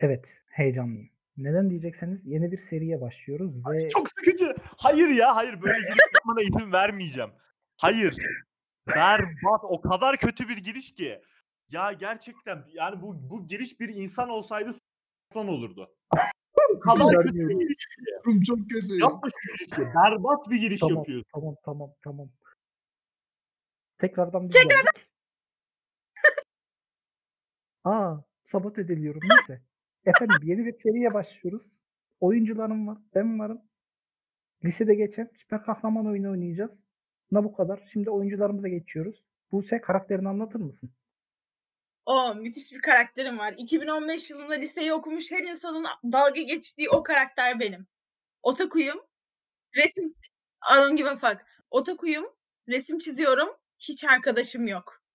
Evet, heyecanlıyım. Neden diyecekseniz yeni bir seriye başlıyoruz Ay, ve çok sıkıcı. Hayır ya, hayır böyle giriş yapmana izin vermeyeceğim. Hayır. Berbat, o kadar kötü bir giriş ki. Ya gerçekten yani bu bu giriş bir insan olsaydı s**lan olurdu. O kadar kötü bir giriş ki. Durum çok kötü. Yapma şu girişi. Berbat bir giriş Tamam, yapıyorsun. tamam, tamam, tamam. Tekrardan biz geldik. A! Sabote ediliyorum. Neyse. Efendim yeni bir seriye başlıyoruz. Oyuncularım var, ben varım. Lisede geçen süper kahraman oyunu oynayacağız. Buna bu kadar. Şimdi oyuncularımıza geçiyoruz. Buse karakterini anlatır mısın? O müthiş bir karakterim var. 2015 yılında liseyi okumuş her insanın dalga geçtiği o karakter benim. Otakuyum. Resim I don't give a. Otakuyum. Resim çiziyorum. Hiç arkadaşım yok.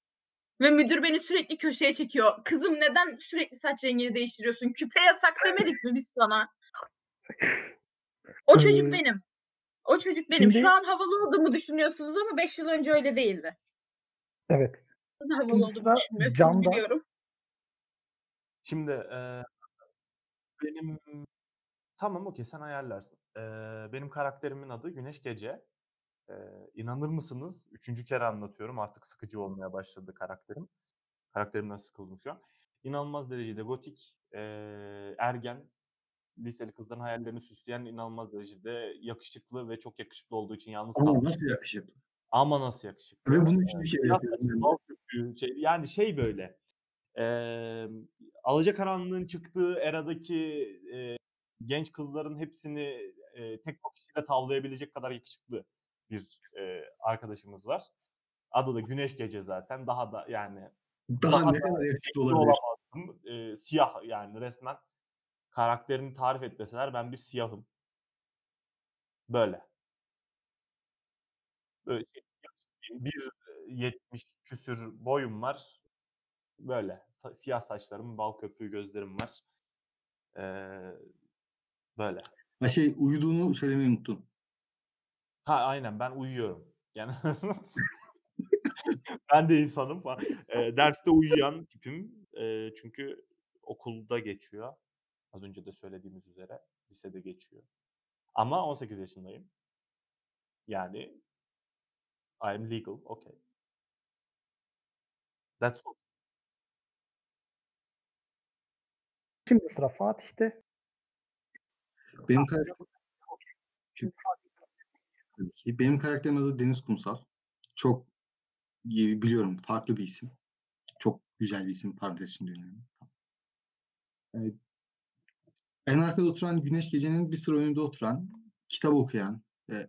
Ve müdür beni sürekli köşeye çekiyor. Kızım neden sürekli saç rengini değiştiriyorsun? Küpe yasak demedik mi biz sana? O çocuk benim. O çocuk benim. şimdi- Şu an havalı olduğumu düşünüyorsunuz ama 5 yıl önce öyle değildi. Evet. Nasıl havalı Şimdi olduğumu sıra düşünmüyorsunuz Can'da. biliyorum. Şimdi eee, benim tamam okey sen ayarlarsın. Eee, benim karakterimin adı Güneş Gece. Eee, inanır mısınız? Üçüncü kere anlatıyorum. Artık sıkıcı olmaya başladı karakterim. Karakterimden sıkıldım şu an. İnanılmaz derecede gotik, eee, ergen, liseli kızların hayallerini süsleyen inanılmaz derecede yakışıklı ve çok yakışıklı olduğu için yalnız Ama kalmış. nasıl yakışıklı? Ama nasıl yakışıklı. Ve bunu Eee, üçüncü kere siyah yapıyorum saçlı, bal köpüğü, şey, yani şey böyle. Emm, Alacakaranlığın çıktığı eradaki eee, genç kızların hepsini eee, tek bakışıyla tavlayabilecek kadar yakışıklı bir eee, arkadaşımız var. Adı da Güneş Gece zaten. Daha da yani Daha daha ne da kadar yakışıklı olabilir? olamazdım. Eee, siyah yani resmen karakterini tarif et deseler ben bir siyahım. Böyle. Böyle şey, yakışıklıyım. 1.70 küsür boyum var. Böyle. Sa siyah saçlarım, bal köpüğü gözlerim var. Eee, böyle. Ha şey uyuduğunu söylemeyi unuttun. Ha, aynen ben uyuyorum. Yani ben de insanım falan. Eee, derste uyuyan tipim. Eee, çünkü okulda geçiyor. Az önce de söylediğimiz üzere lisede geçiyor. Ama 18 yaşındayım. Yani I am legal, okay. That's all. Şimdi sıra Fatih'te. Benim karakterim Tabii ki. Benim karakterimin adı Deniz Kumsal. Çok biliyorum farklı bir isim. Çok güzel bir isim parantez içinde önemli. Eee, en arkada oturan Güneş Gece'nin bir sıra önünde oturan, kitap okuyan, eee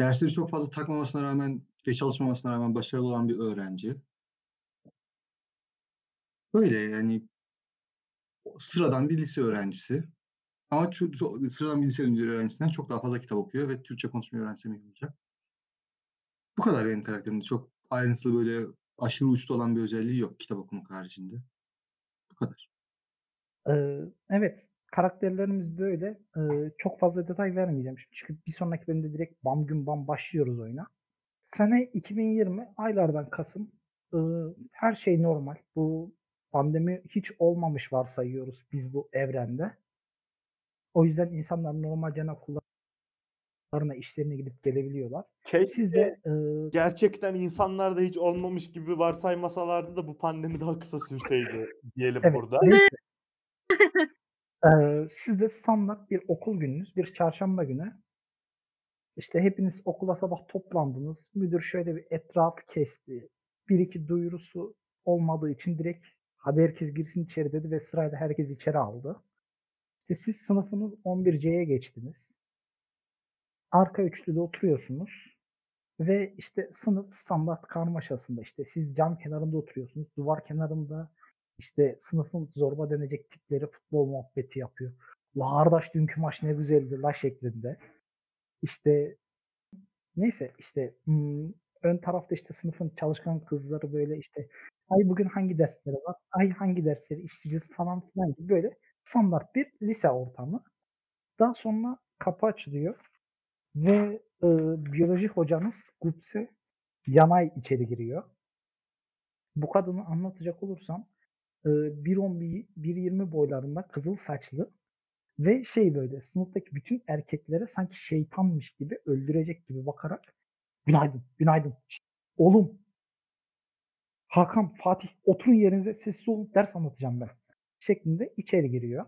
dersleri çok fazla takmamasına rağmen ve çalışmamasına rağmen başarılı olan bir öğrenci. Öyle yani sıradan bir lise öğrencisi. Ama ço ço sıradan bir lise öğrencisinden çok daha fazla kitap okuyor ve Türkçe konuşmayı öğrensem iyi olacak. Bu kadar benim karakterimde. Çok ayrıntılı böyle aşırı uçta olan bir özelliği yok kitap okumak haricinde. Bu kadar. Eee, evet, karakterlerimiz böyle. Eee, çok fazla detay vermeyeceğim şimdi çünkü bir sonraki bölümde direkt bam güm bam başlıyoruz oyuna. Sene 2020 aylardan kasım. Iıı, her şey normal. Bu pandemi hiç olmamış varsayıyoruz biz bu evrende. O yüzden insanlar normalcene okullarına, işlerine gidip gelebiliyorlar. Siz de, Keşke ııı gerçekten insanlarda hiç olmamış gibi varsaymasalardı da bu pandemi daha kısa sürseydi diyelim Evet, burada. neyse. Eee, siz de standart bir okul gününüz, bir çarşamba günü. İşte hepiniz okula sabah toplandınız. Müdür şöyle bir etrafı kesti. 1-2 duyurusu olmadığı için direkt "Hadi herkes girsin içeri." dedi ve sırayla herkes içeri aldı. İşte siz sınıfınız 11C'ye geçtiniz. Arka üçlüde oturuyorsunuz ve işte sınıf standart karmaşasında işte siz cam kenarında oturuyorsunuz. Duvar kenarında işte sınıfın zorba denecek tipleri futbol muhabbeti yapıyor. "La kardeş dünkü maç ne güzeldi la" şeklinde. İşte neyse işte, ımm, ön tarafta işte sınıfın çalışkan kızları böyle işte "Ay bugün hangi dersleri var? Ay hangi dersleri işleyeceğiz?" falan filan gibi böyle standart bir lise ortamı. Daha sonra kapı açılıyor ve, ııı, biyoloji hocanız Gupse Yanay içeri giriyor. Bu kadını anlatacak olursam, eee, 1.10 bir 1.20 boylarında kızıl saçlı ve şey böyle sınıftaki bütün erkeklere sanki şeytanmış gibi öldürecek gibi bakarak "Günaydın, günaydın. Oğlum. Hakan, Fatih oturun yerinize sessiz olun ders anlatacağım ben." Şeklinde içeri giriyor.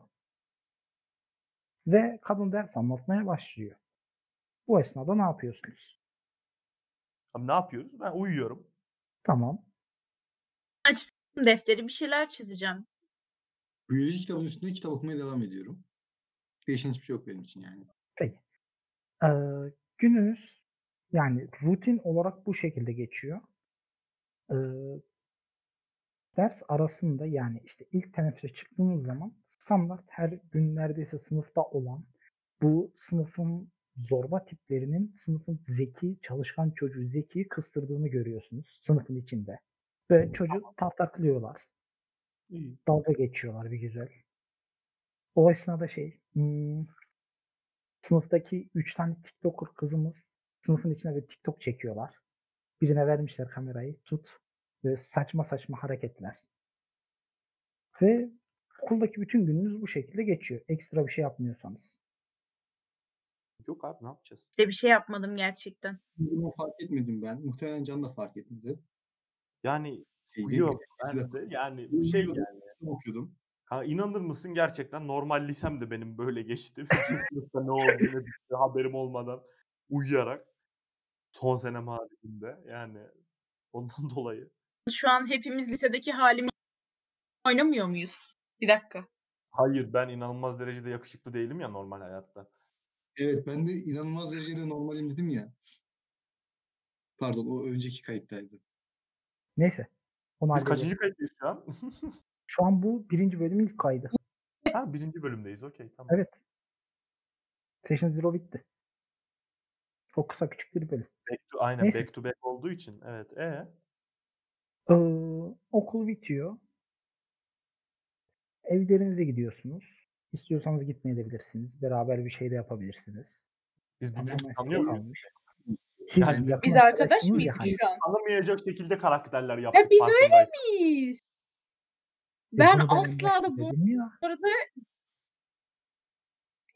Ve kadın ders anlatmaya başlıyor. Bu esnada ne yapıyorsunuz? Abi ne yapıyoruz? Ben uyuyorum. Tamam. Açtım defteri bir şeyler çizeceğim. Biyoloji kitabının üstünde kitap okumaya devam ediyorum. Değişen hiçbir şey yok benim için yani. Peki. Eee, gününüz yani rutin olarak bu şekilde geçiyor. Eee ders arasında yani işte ilk teneffüse çıktığınız zaman standart her gün neredeyse sınıfta olan bu sınıfın zorba tiplerinin sınıfın zeki, çalışkan çocuğu Zeki'yi kıstırdığını görüyorsunuz sınıfın içinde. Ve çocuğu tartaklıyorlar. İyi. Dalga geçiyorlar bir güzel. O esnada şey, hmm, sınıftaki 3 tane TikToker kızımız sınıfın içine bir TikTok çekiyorlar. Birine vermişler kamerayı. Tut. Böyle saçma saçma hareketler. Ve okuldaki bütün gününüz bu şekilde geçiyor. Ekstra bir şey yapmıyorsanız. Yok abi ne yapacağız? İşte bir şey yapmadım gerçekten. Bunu fark etmedim ben. Muhtemelen Can da fark etmedi. Yani yok güneşte ben de yani bu şey yani. okuyordum. Ha, inanır mısın gerçekten normal lisem de benim böyle geçti. Sınıfta ne olduğunu bitti, haberim olmadan uyuyarak son senem haricinde yani ondan dolayı. Şu an hepimiz lisedeki halimiz oynamıyor muyuz? Bir dakika. Hayır ben inanılmaz derecede yakışıklı değilim ya normal hayatta. Evet ben de inanılmaz derecede normalim dedim ya. Pardon o önceki kayıttaydı. Neyse. Onu Biz kaçıncı kayıttayız şu an? Şu an bu birinci bölümün ilk kaydı. ha birinci bölümdeyiz okey tamam. Evet. Session Zero bitti. Çok kısa küçük bir bölüm. Back to, aynen Neyse. back to back olduğu için evet. E Ee, okul bitiyor. Evlerinize gidiyorsunuz. İstiyorsanız gitmeyebilirsiniz. Beraber bir şey de yapabilirsiniz. biz Tamamen size tanıyor muyuz? kalmış. Siz Yani yakın Biz arkadaş arkadaşsınız mıyız ya hani. şu an? Tanımayacak şekilde karakterler yaptık. Ya biz öyle farkındayım. miyiz? E, Ben bunu en asla başta da bu dedim ya. arada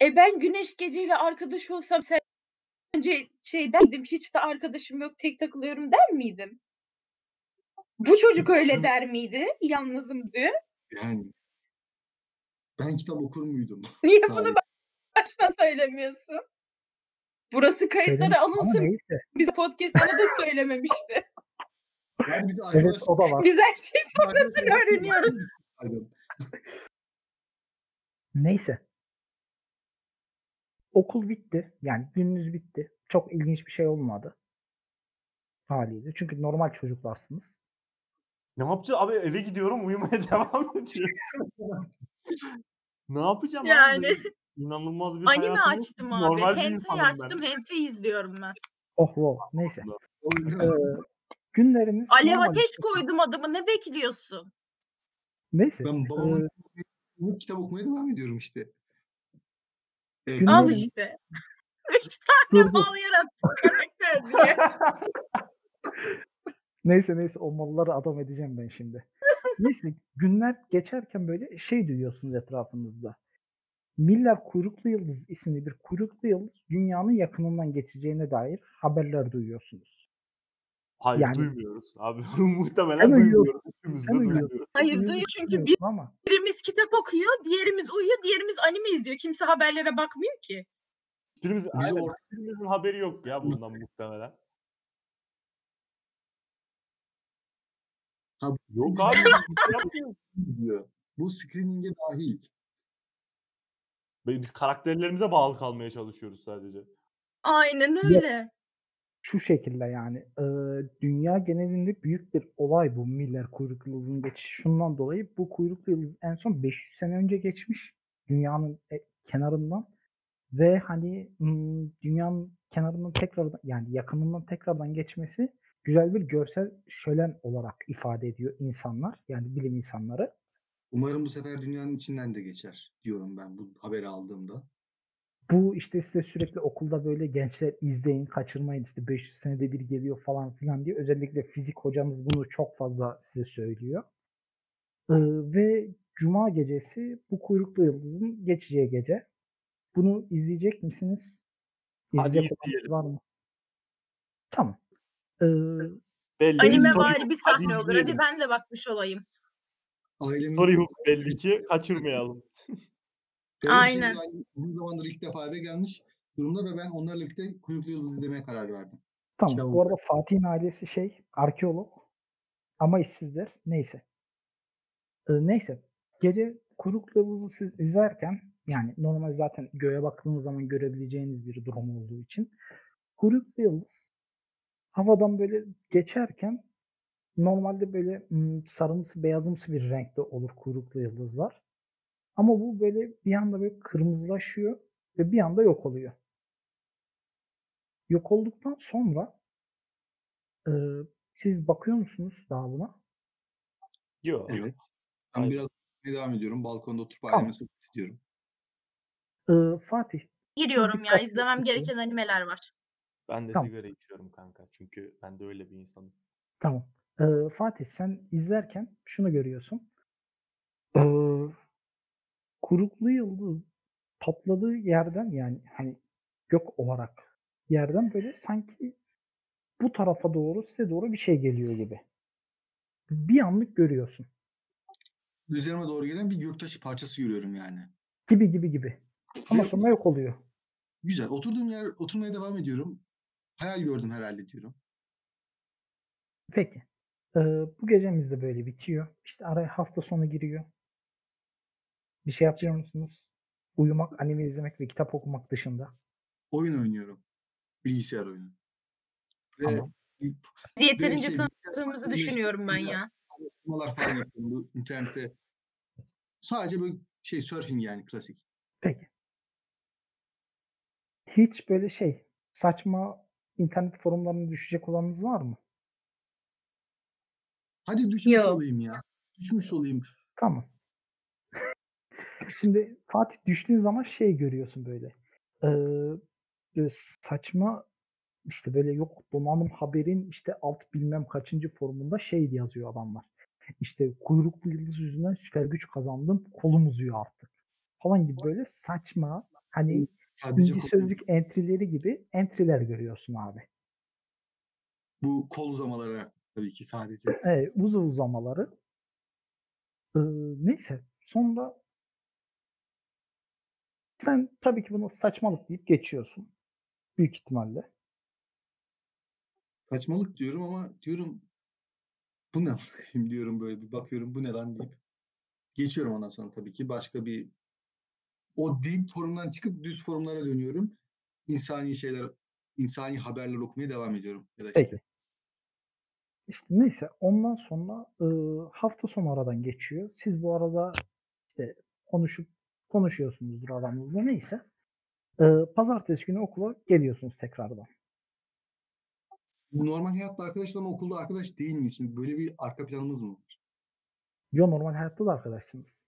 e ben Güneş geceyle arkadaş olsam sence şey der miydim? Hiç de arkadaşım yok tek takılıyorum der miydim? Bu çocuk öyle der miydi? Yalnızım diye. Yani ben kitap okur muydum? Niye bunu baştan söylemiyorsun? Burası kayıtlara alınsın. neyse. Bize podcast'lara da söylememişti. Yani biz Evet arkadaş o da var. Biz her şeyi sonradan öğreniyoruz. Neyse. Okul bitti. Yani gününüz bitti. Çok ilginç bir şey olmadı. Haliyle. Çünkü normal çocuklarsınız. Ne yapacağız? Abi eve gidiyorum uyumaya devam ediyorum. ne yapacağım Yani. abi? İnanılmaz bir Anime hayatım yok. açtım abi. Normal bir Hentai insanım açtım. ben. Hentai izliyorum ben. Oh wow. Neyse. Ee, günleriniz Alev normal ateş işte. koydum adamı. Ne bekliyorsun? Neyse. Ben ee, babamın Bunu kitap okumaya devam ediyorum işte. Evet, Günlerin- Al işte. Üç tane Dur, yarattı karakter diye. Neyse neyse o malları adam edeceğim ben şimdi. Neyse günler geçerken böyle şey duyuyorsunuz etrafınızda. Miller Kuyruklu Yıldız isimli bir kuyruklu yıldız dünyanın yakınından geçeceğine dair haberler duyuyorsunuz. Hayır Yani- duymuyoruz abi. Muhtemelen duymuyoruz. Üçümüz de duymuyoruz. Hayır, duyuyor çünkü duyuyorsun ama Birimiz kitap okuyor, diğerimiz uyuyor, diğerimiz anime izliyor. Kimse haberlere bakmıyor ki. Birimiz, aynen, haberi yok ya bundan muhtemelen. Ha, Yok abi biz bir şey yapmıyoruz. diyor. Bu screening'e dahil. Ve Biz karakterlerimize bağlı kalmaya çalışıyoruz sadece. Aynen öyle. şu şekilde yani e, dünya genelinde büyük bir olay bu Miller kuyruklu yıldızın geçişi. Şundan dolayı bu kuyruklu yıldız en son 500 sene önce geçmiş dünyanın e, kenarından ve hani hmm, dünyanın kenarından tekrardan yani yakınından tekrardan geçmesi güzel bir görsel şölen olarak ifade ediyor insanlar yani bilim insanları. Umarım bu sefer dünyanın içinden de geçer diyorum ben bu haberi aldığımda. Bu işte size sürekli okulda böyle gençler izleyin, kaçırmayın işte 500 senede bir geliyor falan filan diye. Özellikle fizik hocanız bunu çok fazla size söylüyor. Eee, ve cuma gecesi bu kuyruklu yıldızın geçeceği gece. Bunu izleyecek misiniz? Hadi İzleyecek olanınız izleyelim. var mı? Tamam. Eee, Belli. Anime hook, bir hadi sahne olur. Hadi ben de bakmış olayım. Ailemin Story hook belli ki kaçırmayalım. Aynen. uzun zamandır ilk defa eve gelmiş durumda ve ben onlarla birlikte Kuyruklu Yıldız izlemeye karar verdim. tamam. Kitap Bu arada Fatih'in ailesi şey arkeolog ama işsizler. Neyse. Eee, neyse. Gece kuyruklu yıldızı siz izlerken yani normal zaten göğe baktığınız zaman görebileceğiniz bir durum olduğu için kuyruklu yıldız havadan böyle geçerken normalde böyle ım, sarımsı beyazımsı bir renkte olur kuyruklu yıldızlar. Ama bu böyle bir anda böyle kırmızılaşıyor ve bir anda yok oluyor. Yok olduktan sonra eee, siz bakıyor musunuz daha buna? Yok. Evet. Ben Aynen. biraz devam ediyorum. Balkonda oturup aileme sohbet ediyorum. Eee, Fatih Giriyorum ya. izlemem gereken animeler var. Ben de Tamam. sigara içiyorum kanka. Çünkü ben de öyle bir insanım. Tamam. Eee, Fatih sen izlerken şunu görüyorsun. Eee, kuyruklu yıldız patladığı yerden yani hani gök olarak yerden böyle sanki bu tarafa doğru size doğru bir şey geliyor gibi. Bir anlık görüyorsun. Üzerime doğru gelen bir göktaşı parçası görüyorum yani. Gibi gibi gibi. Ama sonra yok oluyor. Güzel. Oturduğum yer oturmaya devam ediyorum. Hayal gördüm herhalde diyorum. Peki. Eee, bu gecemiz de böyle bitiyor. İşte araya hafta sonu giriyor. Bir şey yapıyor musunuz? Uyumak, anime izlemek ve kitap okumak dışında. Oyun oynuyorum. Bilgisayar oyunu. Ve Tamam. bir- Biz yeterince şey, bilgisayar düşünüyorum ben ya. araştırmalar falan yapıyorum bu internette. Sadece böyle şey surfing yani klasik. Peki. Hiç böyle şey saçma internet forumlarına düşecek olanınız var mı? Hadi düşmüş Yok. olayım ya. Düşmüş olayım. Tamam. Şimdi Fatih düştüğün zaman şey görüyorsun böyle. Eee, böyle saçma işte böyle yok donanım haberin işte alt bilmem kaçıncı forumunda şey yazıyor adamlar. İşte kuyruklu yıldız yüzünden süper güç kazandım kolum uzuyor artık. Falan gibi böyle saçma hani Sadece inci sözlük entry'leri gibi entry'ler görüyorsun abi. bu kol uzamalara tabii ki sadece. Evet, uzav uzamaları. Eee, neyse sonra sen tabii ki bunu saçmalık deyip geçiyorsun. Büyük ihtimalle. Saçmalık diyorum ama diyorum bu ne diyorum böyle bir bakıyorum bu ne lan deyip geçiyorum ondan sonra tabii ki başka bir o dik forumdan çıkıp düz forumlara dönüyorum. İnsani şeyler, insani haberler okumaya devam ediyorum. Ya da işte Peki. İşte neyse ondan sonra eee, hafta sonu aradan geçiyor. Siz bu arada işte konuşup konuşuyorsunuzdur aranızda neyse. Eee, pazartesi günü okula geliyorsunuz tekrardan. Normal hayatta arkadaşlarla okulda arkadaş değil miyiz? Şimdi böyle bir arka planımız mı var? Yo normal hayatta da arkadaşsınız.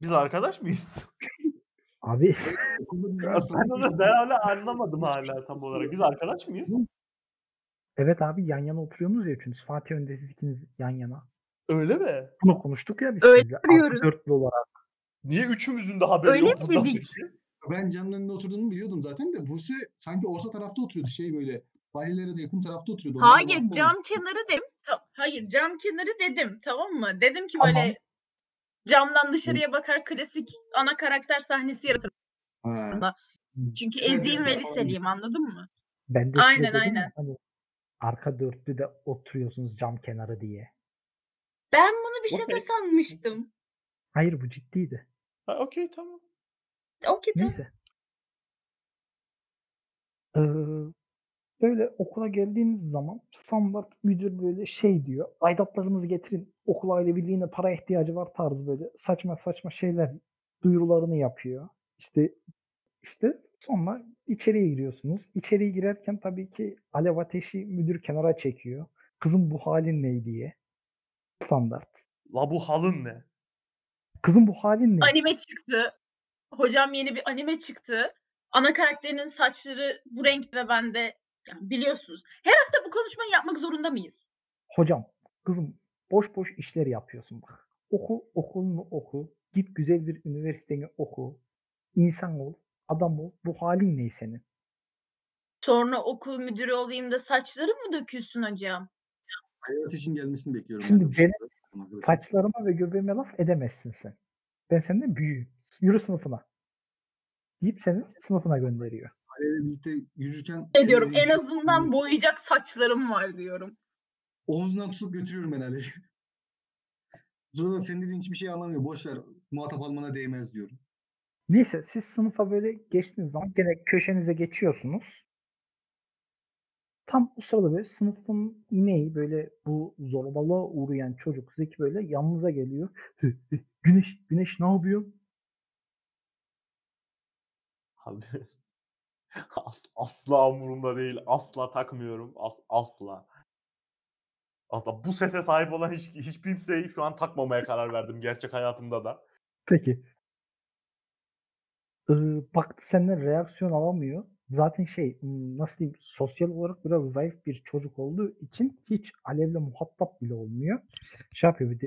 Biz arkadaş mıyız? Abi birbirimizi ben, hala anlamadım hala tam olarak. Biz arkadaş mıyız? evet abi yan yana oturuyorsunuz ya üçünüz. Fatih önde siz ikiniz yan yana. Öyle mi? Bunu konuştuk ya biz Öyle sizle. yapıyoruz. Artı dörtlü olarak. Niye üçümüzün de haberi Öyle yok bundan miydik? peki? Ben Can'ın önünde oturduğunu biliyordum zaten de Buse sanki orta tarafta oturuyordu şey böyle bayileri de yakın tarafta oturuyordu. Hayır cam kenarı dedim. Ta- hayır cam kenarı dedim tamam mı? Dedim ki Tamam. böyle camdan dışarıya bakar klasik ana karakter sahnesi yaratırım. Ha. Çünkü Sen eziyim ve liseliyim anladın mı? Ben de Aynen, dedim aynen. ya hani arka dörtlü de oturuyorsunuz cam kenarı diye. Ben bunu bir şaka sanmıştım. Hayır bu ciddiydi. Ha, okey tamam. Okey tamam. Neyse. Ee, böyle okula geldiğiniz zaman standart müdür böyle şey diyor. Aidatlarınızı getirin. Okul aile birliğine para ihtiyacı var tarzı böyle saçma saçma şeyler duyurularını yapıyor. İşte işte sonra içeriye giriyorsunuz. İçeriye girerken tabii ki alev ateşi müdür kenara çekiyor. Kızım bu halin ne diye. Standart. La bu halın ne? Kızım bu halin ne? Anime çıktı. Hocam yeni bir anime çıktı. Ana karakterinin saçları bu renk ve bende yani biliyorsunuz. Her hafta bu konuşmayı yapmak zorunda mıyız? Hocam, kızım boş boş işler yapıyorsun bak. Oku okulunu oku. Git güzel bir üniversiteni oku. İnsan ol. Adam ol. Bu halin ne senin? Sonra okul müdürü olayım da saçlarım mı dökülsün hocam? Hayat için gelmesini bekliyorum. Şimdi benim. Arkadaşlar. Saçlarıma ve göbeğime laf edemezsin sen. Ben senden büyüğüm. Yürü sınıfına. Deyip seni sınıfına gönderiyor. Aileyle birlikte yürürken Ne diyorum en azından boyayacak saçlarım var diyorum. Omzundan tutup götürüyorum ben Ali'yi. Sonra senin dediğin hiçbir şey anlamıyor. Boş ver. Muhatap almana değmez diyorum. Neyse siz sınıfa böyle geçtiğiniz zaman gene köşenize geçiyorsunuz. Tam o sırada böyle sınıfın ineği böyle bu zorbalığa uğrayan çocuk Zeki böyle yanınıza geliyor. "Hı, hı, Güneş, Güneş ne yapıyorsun? Abi. As- asla umurumda değil. Asla takmıyorum. As- asla. Asla. Bu sese sahip olan hiç, hiç kimseyi şu an takmamaya karar verdim gerçek hayatımda da. Peki. Ee, baktı senden reaksiyon alamıyor. Zaten şey nasıl diyeyim sosyal olarak biraz zayıf bir çocuk olduğu için hiç Alev'le muhatap bile olmuyor. Şey yapıyor bir de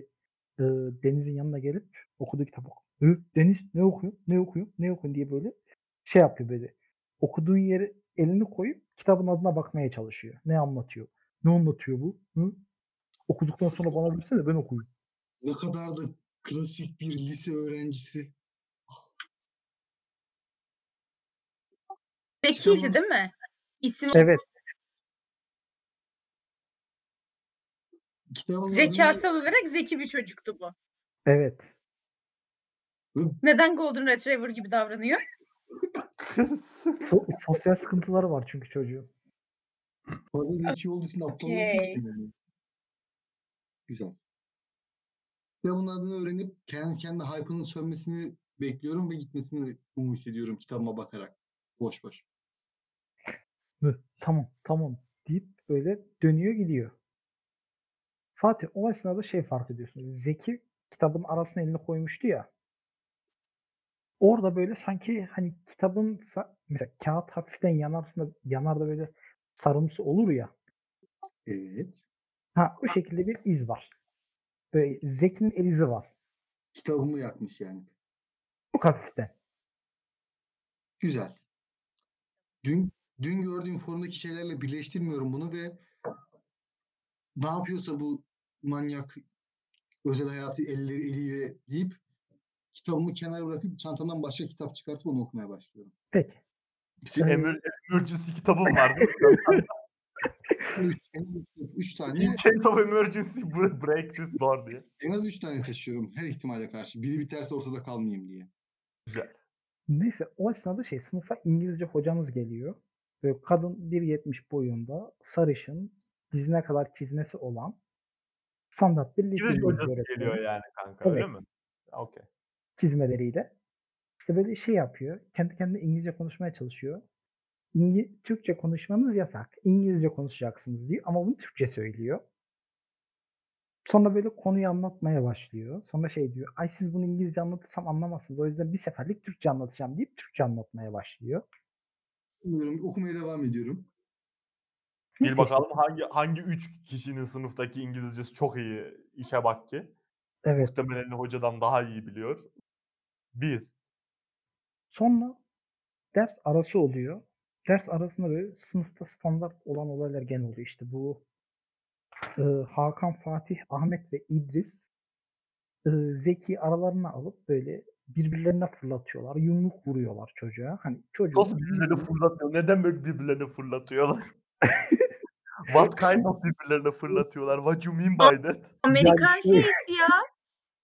e, Deniz'in yanına gelip okuduğu kitap oku. "Hı, Deniz ne okuyor? Ne okuyor? Ne okuyor diye böyle şey yapıyor böyle. Okuduğu yere elini koyup kitabın adına bakmaya çalışıyor. Ne anlatıyor? Ne anlatıyor bu? Hı? Okuduktan sonra bana bilsene ben okuyayım. Ne kadar da klasik bir lise öğrencisi. Zekiydi değil mi? İsim Evet. Kitabın adını- zekasal olarak zeki bir çocuktu bu. Evet. Neden Golden Retriever gibi davranıyor? Kız. So- sosyal sıkıntıları var çünkü çocuğun. Fazla zeki olduğu için aptal. Güzel. Kitabın adını öğrenip kendi kendi hype'ının sönmesini bekliyorum ve gitmesini umut ediyorum kitabıma bakarak. Boş boş. Tamam tamam deyip böyle dönüyor gidiyor. Fatih o esnada şey fark ediyorsunuz. Zeki kitabın arasına elini koymuştu ya. Orada böyle sanki hani kitabın mesela kağıt hafiften yanarsında yanar da böyle sarımsı olur ya. Evet. Ha o şekilde bir iz var. Böyle Zeki'nin el izi var. Kitabımı yakmış yani. Çok hafiften. Güzel. Dün dün gördüğüm forumdaki şeylerle birleştirmiyorum bunu ve ne yapıyorsa bu manyak özel hayatı elleri eliyle deyip kitabımı kenara bırakıp çantamdan başka kitap çıkartıp onu okumaya başlıyorum. Peki. Şey, Ee, emer- emergency kitabım var üç, üç, tane In case of emergency bre- break this door diye. en az üç tane taşıyorum her ihtimale karşı. Biri biterse ortada kalmayayım diye. Güzel. Neyse o esnada şey sınıfa İngilizce hocamız geliyor. Böyle kadın 1.70 boyunda sarışın dizine kadar çizmesi olan standart bir lise İngilizce hocası geliyor yani kanka öyle Evet. mi? Okey. Çizmeleriyle. İşte böyle şey yapıyor. Kendi kendine İngilizce konuşmaya çalışıyor. İngi- Türkçe konuşmanız yasak. İngilizce konuşacaksınız diyor ama bunu Türkçe söylüyor. Sonra böyle konuyu anlatmaya başlıyor. Sonra şey diyor. Ay siz bunu İngilizce anlatırsam anlamazsınız. O yüzden bir seferlik Türkçe anlatacağım deyip Türkçe anlatmaya başlıyor. Bilmiyorum, okumaya devam ediyorum. Bir bakalım hangi hangi üç kişinin sınıftaki İngilizcesi çok iyi işe bak ki. Evet. Muhtemelen hocadan daha iyi biliyor. Biz. Sonra ders arası oluyor. Ders arasında böyle sınıfta standart olan olaylar gene oluyor. İşte bu e, Hakan, Fatih, Ahmet ve İdris e, Zeki aralarına alıp böyle birbirlerine fırlatıyorlar. Yumruk vuruyorlar çocuğa. Hani çocuğun Nasıl birbirlerine fırlatıyor? Neden böyle birbirlerine fırlatıyorlar? What kind of birbirlerine fırlatıyorlar? What you mean by that? Amerikan şey- ya.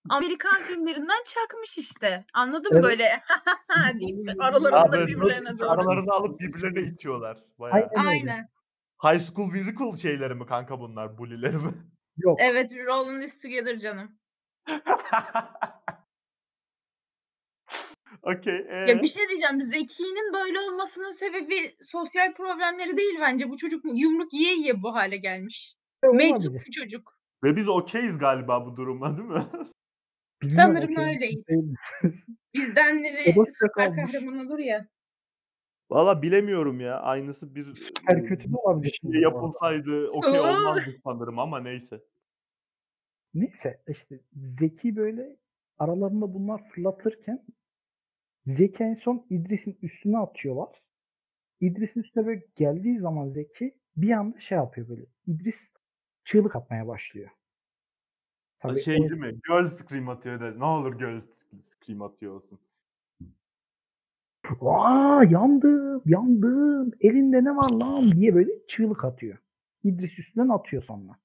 Amerikan filmlerinden çakmış işte. Anladın Evet. böyle? Abi, aralarında birbirlerine doğru. Aralarını alıp birbirlerine itiyorlar. Bayağı. Aynen. High School Musical şeyleri mi kanka bunlar? Bully'leri mi? Yok. Evet, Rolling is Together canım. Okey. Ya ee? bir şey diyeceğim. Zeki'nin böyle olmasının sebebi sosyal problemleri değil bence. Bu çocuk yumruk yiye yiye bu hale gelmiş. Olabilir. bir çocuk. Ve biz okeyiz galiba bu duruma değil mi? Bilmiyorum, Sanırım okey öyleyiz. değil misiniz? Bizden O da süper kahraman olur ya. Valla bilemiyorum ya. Aynısı bir Süper kötü de olabilirsiniz şey bu arada. yapılsaydı okey Oo. olmazdı sanırım ama neyse. Neyse işte Zeki böyle aralarında bunlar fırlatırken Zeki en son İdris'in üstüne atıyorlar. İdris'in üstüne böyle geldiği zaman Zeki bir anda şey yapıyor böyle. İdris çığlık atmaya başlıyor. Tabii şey o- değil mi? Girl scream atıyor da. Ne olur girl scream atıyor olsun. Aa yandım, yandım. Elinde ne var lan diye böyle çığlık atıyor. İdris üstünden atıyor sonra.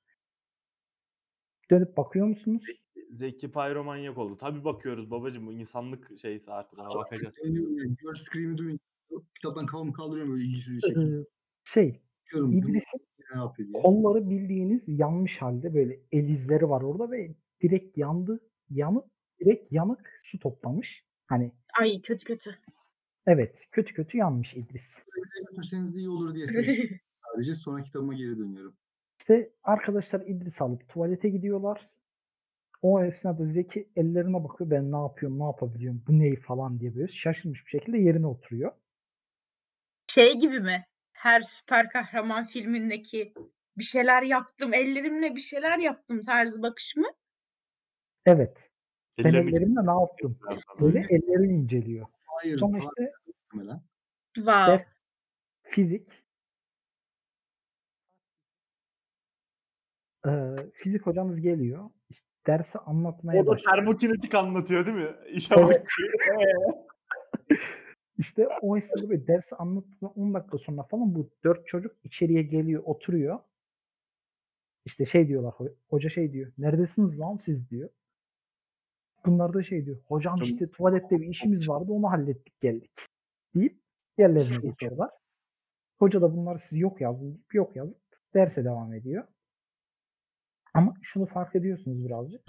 Dönüp bakıyor musunuz? Zeki pyromanyak oldu. Tabii bakıyoruz babacığım bu insanlık şeysi artık ona bakacağız. Yani. Girl Scream'i duyunca kitaptan kafamı kaldırıyorum böyle ilgisiz bir şekilde. Ee, şey, Bakıyorum bu İdris'in ne yapıyor diye. kolları bildiğiniz yanmış halde böyle el izleri var orada ve direkt yandı, yanıp direkt yanık su toplamış. Hani Ay kötü kötü. evet kötü kötü yanmış İdris. Götürseniz iyi olur diye ses sadece sonra kitabıma geri dönüyorum. İşte arkadaşlar İdris alıp tuvalete gidiyorlar. O esnada Zeki ellerine bakıyor. Ben ne yapıyorum, ne yapabiliyorum, bu ne falan diye böyle şaşırmış bir şekilde yerine oturuyor. Şey gibi mi? Her süper kahraman filmindeki bir şeyler yaptım, ellerimle bir şeyler yaptım tarzı bakış mı? Evet. Ben Ellerini ellerimle ne yaptım? Böyle ellerini inceliyor. Hayır, Sonra işte. Wow. ders fizik eee, fizik hocamız geliyor. İşte dersi anlatmaya O da başlıyor. termokinetik anlatıyor değil mi? İşe Evet. bak. İşte o esnada böyle dersi anlattıktan 10 dakika sonra falan bu dört çocuk içeriye geliyor, oturuyor. İşte şey diyorlar, ho- hoca şey diyor, neredesiniz lan siz diyor. Bunlar da şey diyor, hocam Hocam- işte tuvalette bir işimiz vardı onu hallettik geldik deyip yerlerine geçiyorlar. Hoca da bunlar siz yok yazın deyip yok yazıp derse devam ediyor. Ama şunu fark ediyorsunuz birazcık.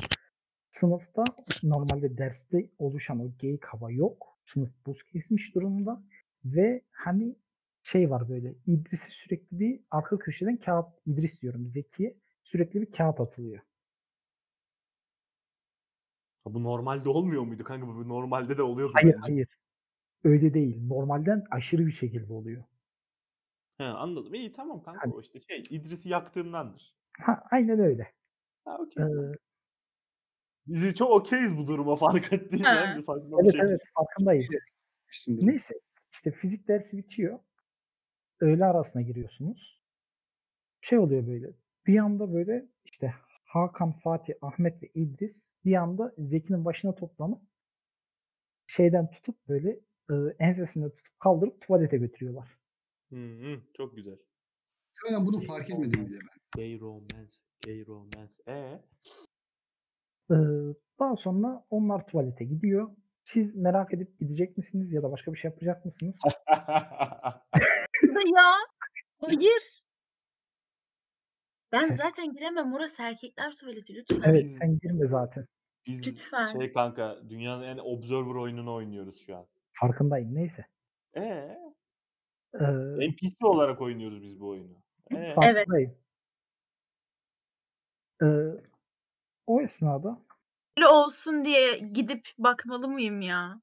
Sınıfta normalde derste oluşan o geyik hava yok. Sınıf buz kesmiş durumda. Ve hani şey var böyle İdris'e sürekli bir arka köşeden kağıt İdris diyorum Zeki'ye sürekli bir kağıt atılıyor. Ha, Bu normalde olmuyor muydu kanka? Bu normalde de oluyordu Hayır bence. hayır. Öyle değil. Normalden aşırı bir şekilde oluyor. He, anladım. İyi tamam kanka Hani- o işte şey İdris'i yaktığındandır. Ha, aynen öyle. Ha okey. Ee, Biz çok okeyiz bu duruma fark saçma bir evet şey. evet farkındayım. Şimdi Neyse işte fizik dersi bitiyor. Öğle arasına giriyorsunuz. Şey oluyor böyle. Bir anda böyle işte Hakan, Fatih, Ahmet ve İdris bir anda Zeki'nin başına toplanıp şeyden tutup böyle e, ensesinden tutup kaldırıp tuvalete götürüyorlar. Hı hı, çok güzel. ben bunu fark etmedim bile ben. Gay romance, gay romance. E Ee, daha sonra onlar tuvalete gidiyor. Siz merak edip gidecek misiniz ya da başka bir şey yapacak mısınız? ya. Hayır. Ben Sen- zaten giremem. Orası erkekler tuvaleti lütfen. Evet Biz- sen girme zaten. Biz Lütfen. şey kanka dünyanın en observer oyununu oynuyoruz şu an. Farkındayım. Neyse. E Ee, NPC olarak oynuyoruz biz bu oyunu. E Evet. farkındayım. Ee, o esnada Öyle olsun diye gidip bakmalı mıyım ya?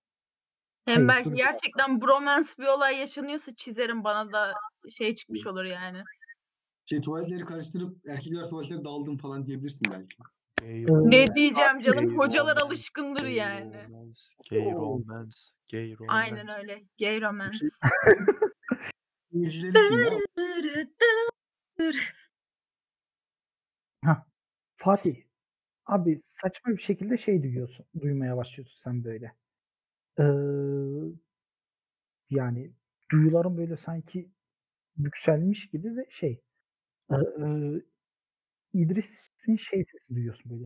Hem Hayır, belki dur. gerçekten bromance bir olay yaşanıyorsa çizerim bana da şey çıkmış olur yani. Şey tuvaletleri karıştırıp erkekler tuvaletine daldım falan diyebilirsin belki. Gay Ne diyeceğim canım? gay Hocalar romance, alışkındır gay yani. romance, Gay Oo. romance, gay romance. Aynen öyle. Gay romance. İzleyicilerisin ya. Fatih abi saçma bir şekilde şey duyuyorsun. Duymaya başlıyorsun sen böyle. Ee, yani duyuların böyle sanki yükselmiş gibi ve şey e, e, İdris'in şey sesini duyuyorsun böyle.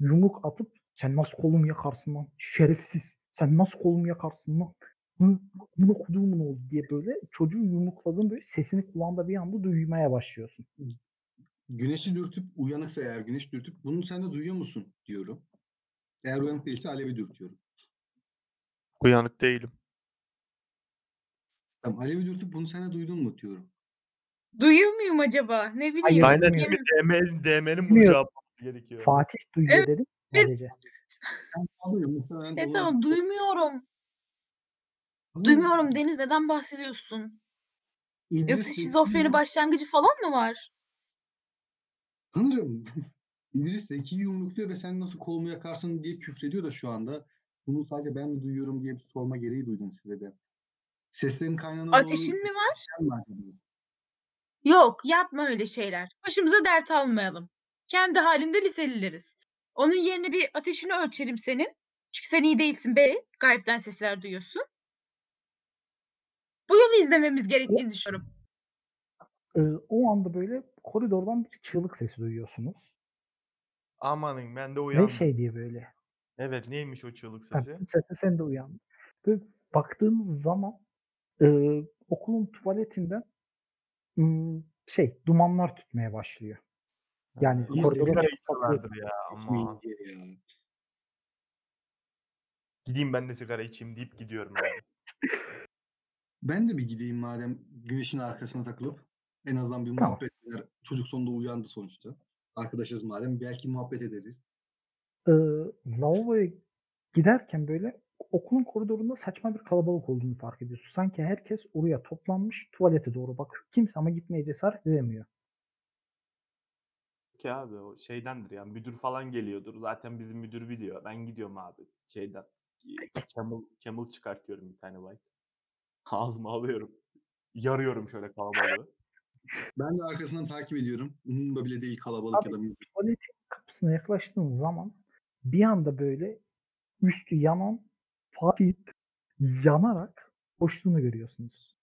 Yumruk atıp sen nasıl kolumu yakarsın lan şerefsiz sen nasıl kolumu yakarsın lan Hı, bunu okuduğumun oldu diye böyle çocuğu yumrukladığın böyle sesini kulağında bir anda duymaya başlıyorsun. Güneşi dürtüp uyanıksa eğer güneş dürtüp bunu sen de duyuyor musun diyorum. Eğer uyanık değilse alevi dürtüyorum. Uyanık değilim. Tamam alevi dürtüp bunu sen de duydun mu diyorum. Duyuyor muyum acaba? Ne bileyim. Hayır, Aynen bilmiyorum. DM'nin DM'nin bunu Bilmiyorum. cevaplaması gerekiyor. Fatih duyuyor Evet, dedim evet. sadece. Ben alıyorum. Muhtemelen Evet olabilir. tamam duymuyorum. Ama Duymuyorum Deniz neden bahsediyorsun? İdris Yoksa sesini- şizofreni başlangıcı falan mı var? Sanırım. İdris Zeki'yi yumrukluyor ve sen nasıl kolumu yakarsın diye küfrediyor da şu anda. Bunu sadece ben mi duyuyorum diye bir sorma gereği duydum size de. Seslerin kaynağına Ateşin mi var? Sen mi acaba? Yok yapma öyle şeyler. Başımıza dert almayalım. Kendi halinde liselileriz. Onun yerine bir ateşini ölçelim senin. Çünkü sen iyi değilsin be. Gaybden sesler duyuyorsun. Bu yolu izlememiz gerektiğini düşünüyorum. Ee, o anda böyle koridordan bir çığlık sesi duyuyorsunuz. Amanın ben de uyandım. şey diye böyle. Evet neymiş o çığlık Ha, sesi? bu sese sen de uyandın. Böyle baktığınız zaman e, okulun tuvaletinden ım, şey dumanlar tütmeye başlıyor. Yani İyi koridoru sigara çok içiyorlardır ya ama. Gideyim ben de sigara içeyim deyip gidiyorum abi. Ben de bir gideyim madem güneşin arkasına takılıp en azından bir Tamam. muhabbet eder. Çocuk sonunda uyandı sonuçta. Arkadaşız madem belki muhabbet ederiz. e, lavaboya giderken böyle okulun koridorunda saçma bir kalabalık olduğunu fark ediyorsun. Sanki herkes oraya toplanmış tuvalete doğru bakıyor. Kimse ama gitmeye cesaret edemiyor. Ki abi o şeydendir ya müdür falan geliyordur. Zaten bizim müdür biliyor. Ben gidiyorum abi şeyden. Camel, camel çıkartıyorum bir tane white. Ağzıma alıyorum. Yarıyorum şöyle kalabalığı. Ben de arkasından takip ediyorum. Umurumda bile değil kalabalık Abi, ya da müzik. Tuvaletin kapısına yaklaştığın zaman bir anda böyle üstü yanan Fatih yanarak koştuğunu görüyorsunuz.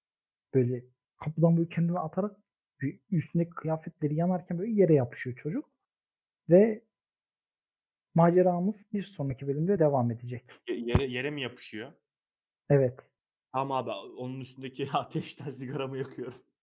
Böyle kapıdan böyle kendini atarak bir üstündeki kıyafetleri yanarken böyle yere yapışıyor çocuk. Ve maceramız bir sonraki bölümde devam edecek. Ye- Yere, yere mi yapışıyor? Evet. Tamam abi onun üstündeki ateşten sigaramı yakıyorum.